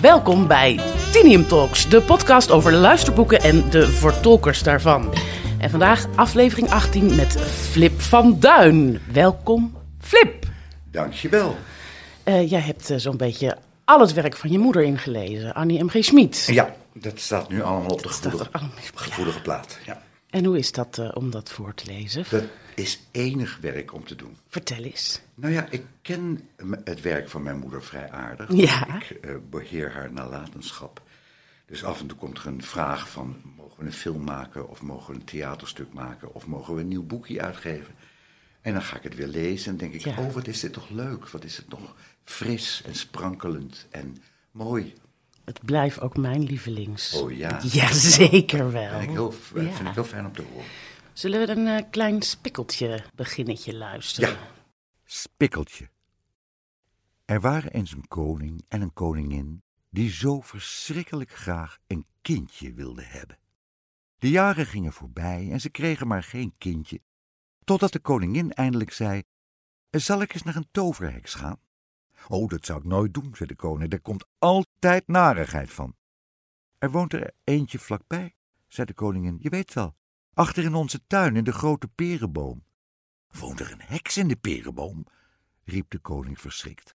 Welkom bij Tinium Talks, de podcast over luisterboeken en de vertolkers daarvan. En vandaag aflevering 18 met Flip van Duin. Welkom, Flip. Dankjewel. Eh jij hebt eh, zo'n beetje al het werk van je moeder ingelezen, Annie M.G. Schmid. Ja, dat staat nu allemaal op de gevoelige, allemaal op, ja. gevoelige plaat. Ja. En hoe is dat eh, om dat voor te lezen? Dat is enig werk om te doen. Vertel eens. Nou ja, ik ken het werk van mijn moeder vrij aardig. Ja. Ik eh, beheer haar nalatenschap. Dus af en toe komt er een vraag van, mogen we een film maken of mogen we een theaterstuk maken of mogen we een nieuw boekje uitgeven? En dan ga ik het weer lezen en denk ik, Ja. oh wat is dit toch leuk, wat is het nog fris en sprankelend en mooi. Het blijft ook mijn lievelings. Oh ja. Ja, zeker wel. Vind ik heel, Ja. vind ik heel fijn om te horen. Zullen we een eh, klein spikkeltje beginnetje luisteren? Ja. Spikkeltje. Er waren eens een koning en een koningin die zo verschrikkelijk graag een kindje wilden hebben. De jaren gingen voorbij en ze kregen maar geen kindje, totdat de koningin eindelijk zei: Zal ik eens naar een toverheks gaan? Oh, dat zou ik nooit doen, zei de koning, daar komt altijd narigheid van. Er woont er eentje vlakbij, zei de koningin, je weet wel, achter in onze tuin in de grote perenboom. Woont er een heks in de perenboom? riep de koning verschrikt.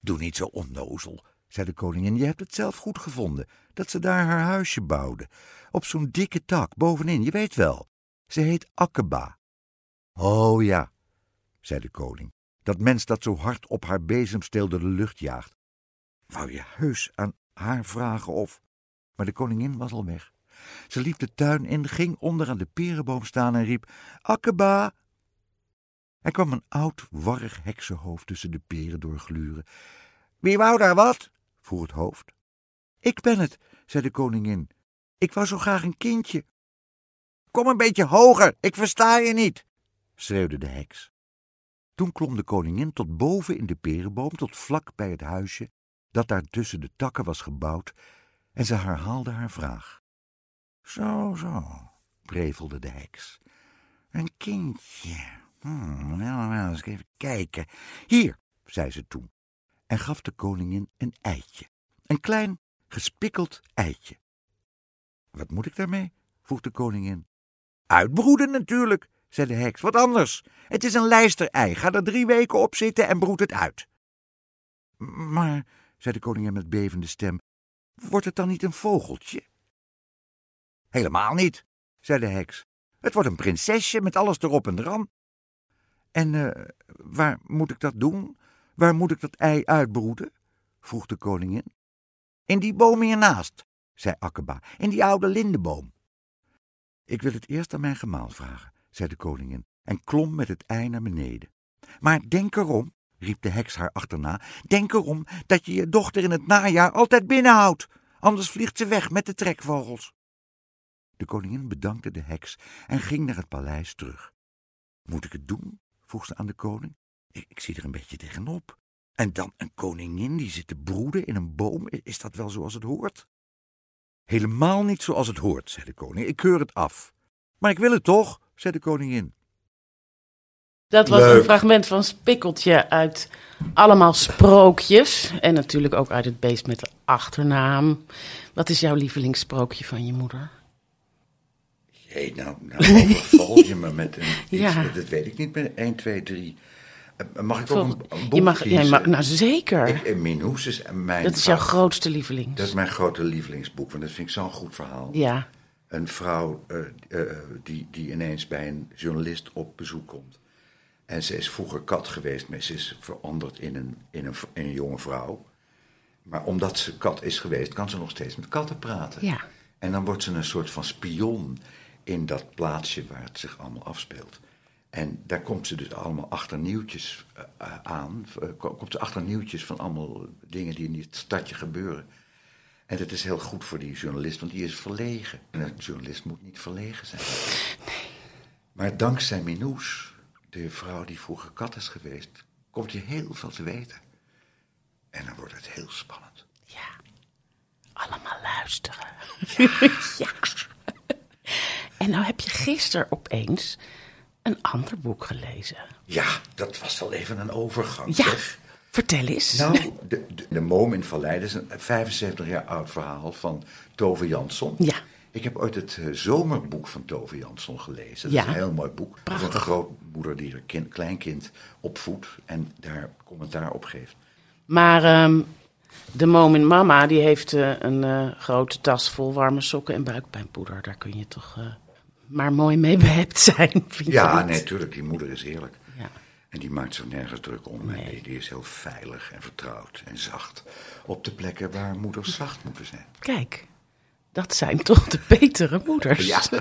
Doe niet zo onnozel, zei de koningin. Je hebt het zelf goed gevonden, dat ze daar haar huisje bouwde. Op zo'n dikke tak, bovenin, je weet wel. Ze heet Akkeba. Oh ja, zei de koning, dat mens dat zo hard op haar bezemsteel door de lucht jaagt. Wou je heus aan haar vragen of... Maar de koningin was al weg. Ze liep de tuin in, ging onder aan de perenboom staan en riep... Akkeba, er kwam een oud, warrig heksenhoofd tussen de peren doorgluren. Wie wou daar wat? vroeg het hoofd. Ik ben het, zei de koningin. Ik wou zo graag een kindje. Kom een beetje hoger, ik versta je niet, schreeuwde de heks. Toen klom de koningin tot boven in de perenboom, tot vlak bij het huisje dat daar tussen de takken was gebouwd, en ze herhaalde haar vraag. Zo, zo, prevelde de heks. Een kindje. Hmm, wel, eens even kijken. Hier, zei ze toen, en gaf de koningin een eitje. Een klein, gespikkeld eitje. Wat moet ik daarmee? vroeg de koningin. Uitbroeden natuurlijk, zei de heks. Wat anders? Het is een lijsterei. Ga er drie weken op zitten en broed het uit. Maar, zei de koningin met bevende stem, wordt het dan niet een vogeltje? Helemaal niet, zei de heks. Het wordt een prinsesje met alles erop en eraan. En eh, waar moet ik dat doen? Waar moet ik dat ei uitbroeden? vroeg de koningin. In die boom hiernaast, zei Akkeba, in die oude lindeboom. Ik wil het eerst aan mijn gemaal vragen, zei de koningin, en klom met het ei naar beneden. Maar denk erom, riep de heks haar achterna, denk erom dat je je dochter in het najaar altijd binnenhoudt, anders vliegt ze weg met de trekvogels. De koningin bedankte de heks en ging naar het paleis terug. Moet ik het doen? vroeg ze aan de koning. Ik, ik zie er een beetje tegenop. En dan een koningin die zit te broeden in een boom. Is dat wel zoals het hoort? Helemaal niet zoals het hoort, zei de koning. Ik keur het af. Maar ik wil het toch, zei de koningin. Dat was Leuk. een fragment van Spikkeltje uit allemaal sprookjes. En natuurlijk ook uit het beest met de achternaam. Wat is jouw lievelingssprookje van je moeder? Hé, nou, nou overval je me met een iets, Ja. dat weet ik niet meer. 1, 2, 3. Eh, Mag ik ook een, een je mag, je mag, nou zeker. Ik, eh, Minhoes is mijn dat is jouw grootste lievelings. Dat is mijn grote lievelingsboek, want dat vind ik zo'n goed verhaal. Ja, Een vrouw eh, eh, die, die ineens bij een journalist op bezoek komt. En ze is vroeger kat geweest, maar ze is veranderd in een, in een, in een jonge vrouw. Maar omdat ze kat is geweest, kan ze nog steeds met katten praten. ja. En dan wordt ze een soort van spion in dat plaatsje waar het zich allemaal afspeelt. En daar komt ze dus allemaal achter nieuwtjes eh, eh, aan. Eh, ko- komt ze achter nieuwtjes van allemaal dingen die in dit stadje gebeuren. En dat is heel goed voor die journalist, want die is verlegen. En een journalist moet niet verlegen zijn. Maar dankzij Minous, de vrouw die vroeger kat is geweest, komt je heel veel te weten. En dan wordt het heel spannend. Ja. Allemaal luisteren. Ja. gisteren opeens een ander boek gelezen. Ja, dat was wel even een overgang. Ja, zeg. vertel eens. Nou, de, de, de Moom in Vallei, dat is een 75 jaar oud verhaal van Tove Jansson. Ja. Ik heb ooit het eh, zomerboek van Tove Jansson gelezen. Dat Ja. is een heel mooi boek. Prachtig. Van een grootmoeder die haar kind, kleinkind opvoedt en daar commentaar op geeft. Maar ehm, de Momin Mama die heeft eh, een eh, grote tas vol warme sokken en buikpijnpoeder. Daar kun je toch maar mooi mee behept zijn. Vind Ja, nee, tuurlijk, die moeder is heerlijk. Ja. En die maakt zich nergens druk om. En Nee. die, die is heel veilig en vertrouwd en zacht. Op de plekken waar moeders zacht moeten zijn. Kijk, dat zijn toch de betere moeders. Ja.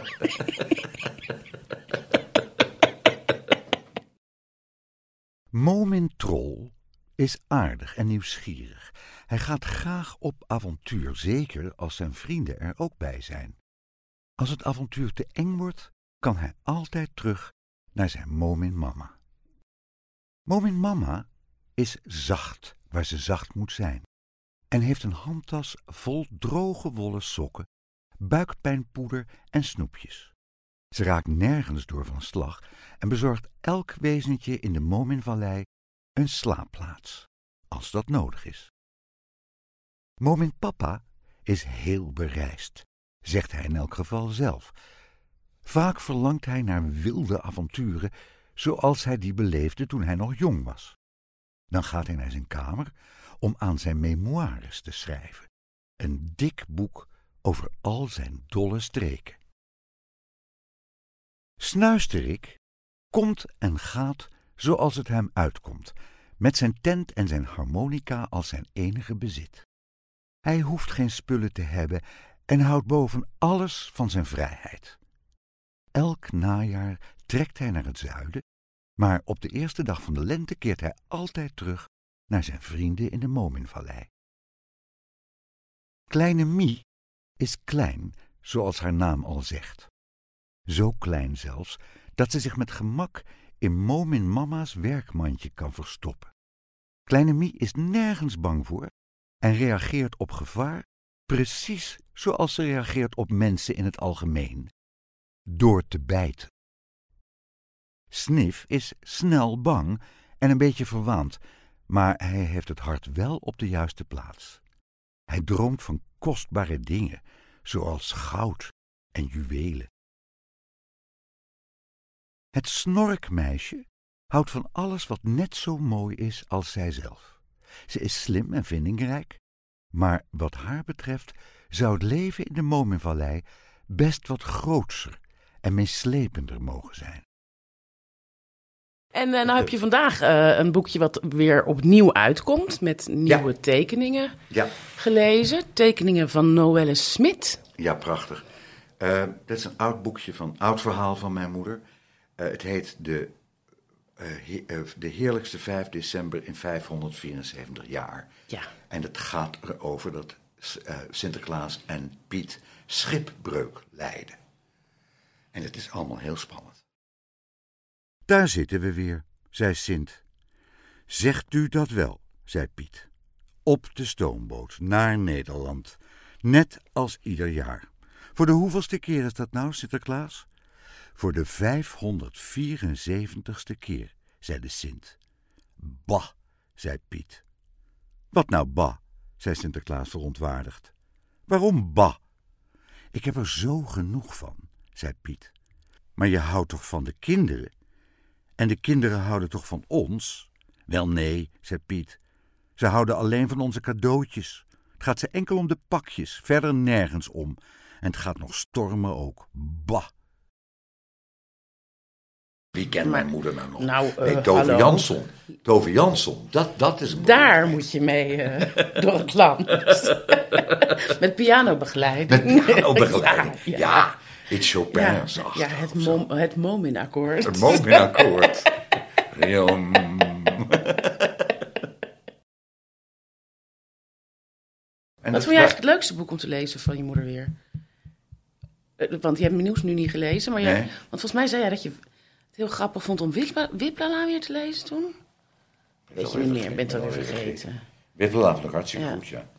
Momin Troll is aardig en nieuwsgierig. Hij gaat graag op avontuur, zeker als zijn vrienden er ook bij zijn. Als het avontuur te eng wordt, kan hij altijd terug naar zijn Momin Mama. Momin Mama is zacht waar ze zacht moet zijn en heeft een handtas vol droge wollen sokken, buikpijnpoeder en snoepjes. Ze raakt nergens door van slag en bezorgt elk wezentje in de Mominvallei een slaapplaats, als dat nodig is. Momin Papa is heel bereisd, zegt hij in elk geval zelf. Vaak verlangt hij naar wilde avonturen, zoals hij die beleefde toen hij nog jong was. Dan gaat hij naar zijn kamer om aan zijn memoires te schrijven, een dik boek over al zijn dolle streken. Snuisterik komt en gaat zoals het hem uitkomt, met zijn tent en zijn harmonica als zijn enige bezit. Hij hoeft geen spullen te hebben en houdt boven alles van zijn vrijheid. Elk najaar trekt hij naar het zuiden, maar op de eerste dag van de lente keert hij altijd terug naar zijn vrienden in de Mominvallei. Kleine Mie is klein, zoals haar naam al zegt. Zo klein zelfs dat ze zich met gemak in Momin Mama's werkmandje kan verstoppen. Kleine Mie is nergens bang voor en reageert op gevaar precies zoals ze reageert op mensen in het algemeen: door te bijten. Snif is snel bang en een beetje verwaand, maar hij heeft het hart wel op de juiste plaats. Hij droomt van kostbare dingen, zoals goud en juwelen. Het snorkmeisje houdt van alles wat net zo mooi is als zijzelf. Ze is slim en vindingrijk, maar wat haar betreft zou het leven in de Mominvallei best wat grootser en meeslepender mogen zijn. En eh, nou heb je vandaag eh, een boekje wat weer opnieuw uitkomt met nieuwe tekeningen Ja, gelezen. Tekeningen van Noelle Smit. ja prachtig. Eh, dat is een oud boekje van, oud verhaal van mijn moeder. Eh, het heet de, eh, eh, de heerlijkste 5 december in 574 jaar. Ja. En het gaat erover dat eh, Sinterklaas en Piet schipbreuk lijden. En het is allemaal heel spannend. Daar zitten we weer, zei Sint. Zegt u dat wel, zei Piet. Op de stoomboot naar Nederland, net als ieder jaar. Voor de hoeveelste keer is dat nou, Sinterklaas? Voor de 574ste keer, zei de Sint. Bah, zei Piet. Wat nou bah, zei Sinterklaas verontwaardigd. Waarom bah? Ik heb er zo genoeg van, zei Piet. Maar je houdt toch van de kinderen? En de kinderen houden toch van ons? Wel nee, zei Piet. Ze houden alleen van onze cadeautjes. Het gaat ze enkel om de pakjes, verder nergens om. En het gaat nog stormen ook. Bah! Wie kent mijn moeder nou nog? Nou, eh, nee, Tove hallo. Jansson. Tove Jansson, dat, dat is Daar moet je mee eh, door het land. Met pianobegeleiding. Met pianobegeleiding. Ja, Ja, ja. iets Ja, Chopins. ja, het, mom, het Momin-akkoord. Het Momin-akkoord. En Wat vond je eigenlijk het leukste boek om te lezen van je moeder weer? Eh, Want je hebt mijn nieuws nu niet gelezen, maar jij, Nee. want volgens mij zei jij dat je heel grappig vond om Wipla- Wiplala weer te lezen toen. Weet je niet meer, bent alweer vergeten. Wippela vond ik hartstikke Ja. goed, ja.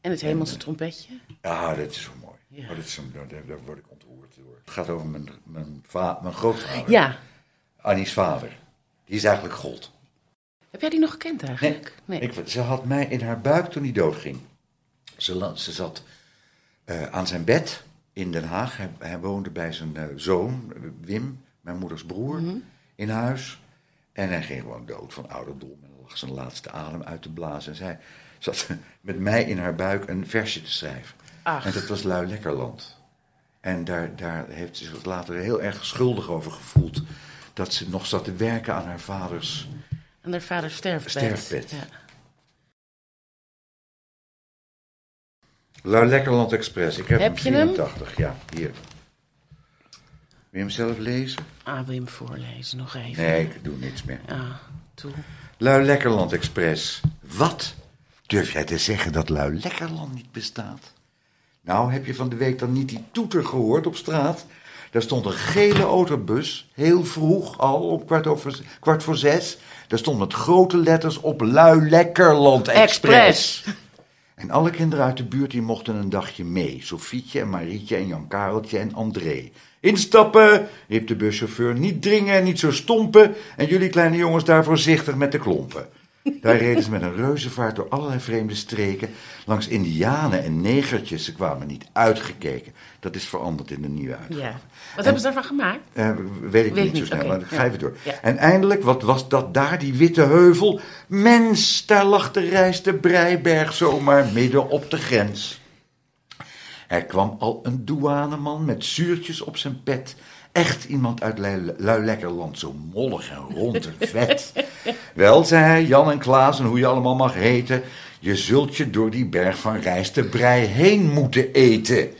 En het hemelse trompetje. Ja, dat is zo mooi. Ja. Oh, dat is zo, daar, daar word ik ontroerd door. Het gaat over mijn, mijn, va- mijn grootvader. Ja, Annie's vader. Die is eigenlijk God. Heb jij die nog gekend eigenlijk? Nee. Ik, ze had mij in haar buik toen hij doodging. Ze, ze zat eh, aan zijn bed in Den Haag. Hij, hij woonde bij zijn eh, zoon, eh, Wim, mijn moeders broer, in huis. En hij ging gewoon dood van ouderdom. En lag zijn laatste adem uit te blazen. En zij zat met mij in haar buik een versje te schrijven. Ach. En dat was Lui Lekkerland. En daar, daar heeft ze zich later heel erg schuldig over gevoeld. Dat ze nog zat te werken aan haar vaders En haar vader sterfbed. Sterfbed. Ja. Lui Lekkerland Express. Ik heb, Heb hem? 84, ja, hier. Wil je hem zelf lezen? Ah, wil je hem voorlezen nog even? Nee, ik doe niks meer. Ah, toe. Lui Lekkerland Express. Wat? Durf jij te zeggen dat Lui Lekkerland niet bestaat? Nou, heb je van de week dan niet die toeter gehoord op straat? Daar stond een gele autobus, heel vroeg al, op kwart, over, kwart voor zes. Daar stond met grote letters op Lui Lekkerland Express. Express. En alle kinderen uit de buurt die mochten een dagje mee. Sofietje en Marietje en Jan Kareltje en André. Instappen, riep de buschauffeur. Niet dringen en niet zo stompen. En jullie kleine jongens daar voorzichtig met de klompen. Daar reden ze met een reuzenvaart door allerlei vreemde streken. Langs indianen en negertjes. Ze kwamen niet uitgekeken. Dat is veranderd in de nieuwe uitgave. Ja. Wat hebben ze daarvan gemaakt? Eh, weet ik Weet niet zo snel, oké, maar ik ga ja. even door. Ja. En eindelijk, wat was dat daar, die witte heuvel? Mens, daar lag de rijste Breiberg zomaar midden op de grens. Er kwam al een douaneman met zuurtjes op zijn pet. Echt iemand uit Lui- Luilekkerland, zo mollig en rond en vet. Wel, zei hij, Jan en Klaas en hoe je allemaal mag heten... je zult je door die berg van rijste brei heen moeten eten...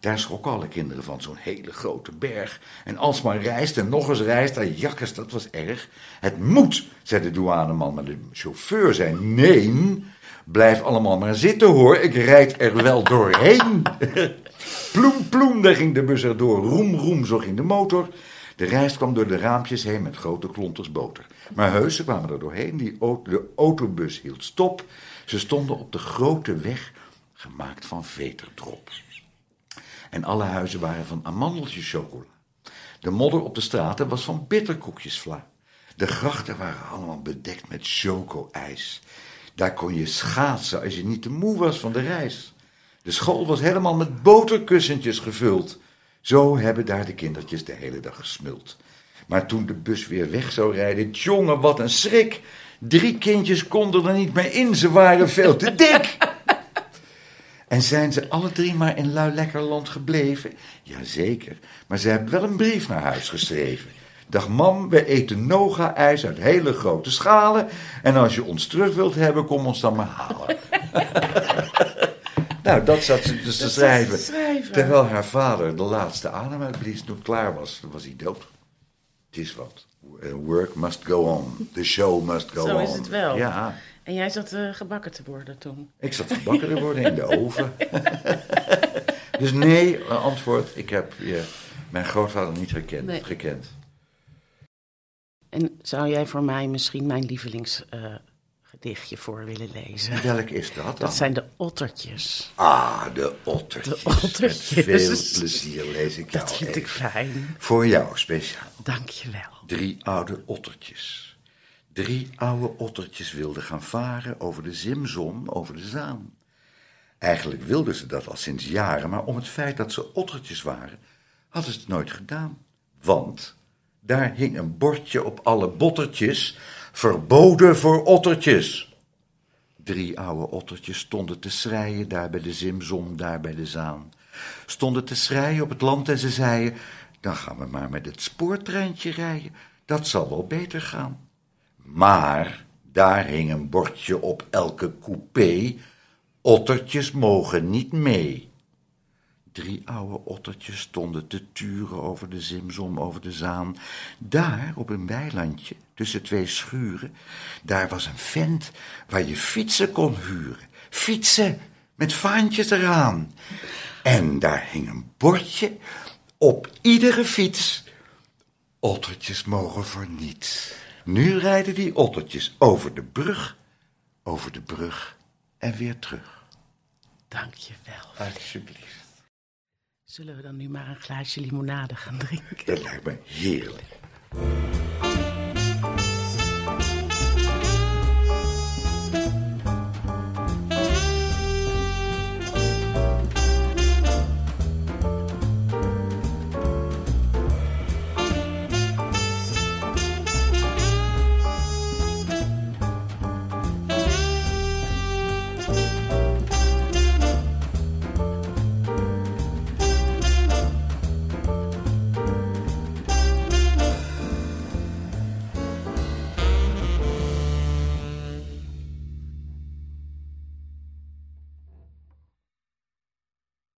Daar schrokken alle kinderen van, zo'n hele grote berg. En alsmaar rijst en nog eens rijst, ah, jakkers, dat was erg. Het moet, zei de douaneman, maar de chauffeur zei, nee, blijf allemaal maar zitten hoor, ik rijd er wel doorheen. ploem, ploem, daar ging de bus erdoor, roem, roem, zo ging de motor. De rijst kwam door de raampjes heen met grote klonters boter. Maar heus, ze kwamen er doorheen, die auto, de autobus hield stop. Ze stonden op de grote weg, gemaakt van veterdrop. En alle huizen waren van amandeltjes chocola. De modder op de straten was van bitterkoekjesvla. De grachten waren allemaal bedekt met choco-ijs. Daar kon je schaatsen als je niet te moe was van de reis. De school was helemaal met boterkussentjes gevuld. Zo hebben daar de kindertjes de hele dag gesmuld. Maar toen de bus weer weg zou rijden, jongen, wat een schrik. Drie kindjes konden er niet meer in, ze waren veel te dik. En zijn ze alle drie maar in Luilekkerland gebleven? Jazeker, maar ze hebben wel een brief naar huis geschreven. Dag mam, we eten noga-ijs uit hele grote schalen. En als je ons terug wilt hebben, kom ons dan maar halen. nou, dat zat ze dus te schrijven. te. Terwijl haar vader de laatste adem uitblies toen klaar was, was hij dood. Het is wat. Uh, Work must go on. The show must go Zo on. is het wel. Ja. En jij zat eh, gebakken te worden toen. Ik zat gebakken te worden in de oven. dus nee, eh, antwoord. Ik heb je, mijn grootvader niet. Nee. gekend. En zou jij voor mij misschien mijn lievelingsgedichtje voor willen lezen? Welk is dat dan? Dat zijn de ottertjes. Ah, de ottertjes. De ottertjes. Met veel plezier lees ik jou Dat vind ik fijn. Voor jou speciaal. Dank je wel. Drie oude ottertjes. Drie oude ottertjes wilden gaan varen over de Zimzom, over de Zaan. Eigenlijk wilden ze dat al sinds jaren, maar om het feit dat ze ottertjes waren, hadden ze het nooit gedaan. Want daar hing een bordje op alle bottertjes, verboden voor ottertjes. Drie oude ottertjes stonden te schreien daar bij de Zimzom, daar bij de Zaan. Stonden te schreien op het land en ze zeiden, dan gaan we maar met het spoortreintje rijden, dat zal wel beter gaan. Maar daar hing een bordje op elke coupé, ottertjes mogen niet mee. Drie oude ottertjes stonden te turen over de Zimzom, over de Zaan. Daar, op een weilandje, tussen twee schuren, daar was een vent waar je fietsen kon huren. Fietsen, met vaantjes eraan. En daar hing een bordje op iedere fiets. Ottertjes mogen voor niets. Nu rijden die ottertjes over de brug, over de brug en weer terug. Dank je wel. Alsjeblieft. Zullen we dan nu maar een glaasje limonade gaan drinken? Dat lijkt me heerlijk.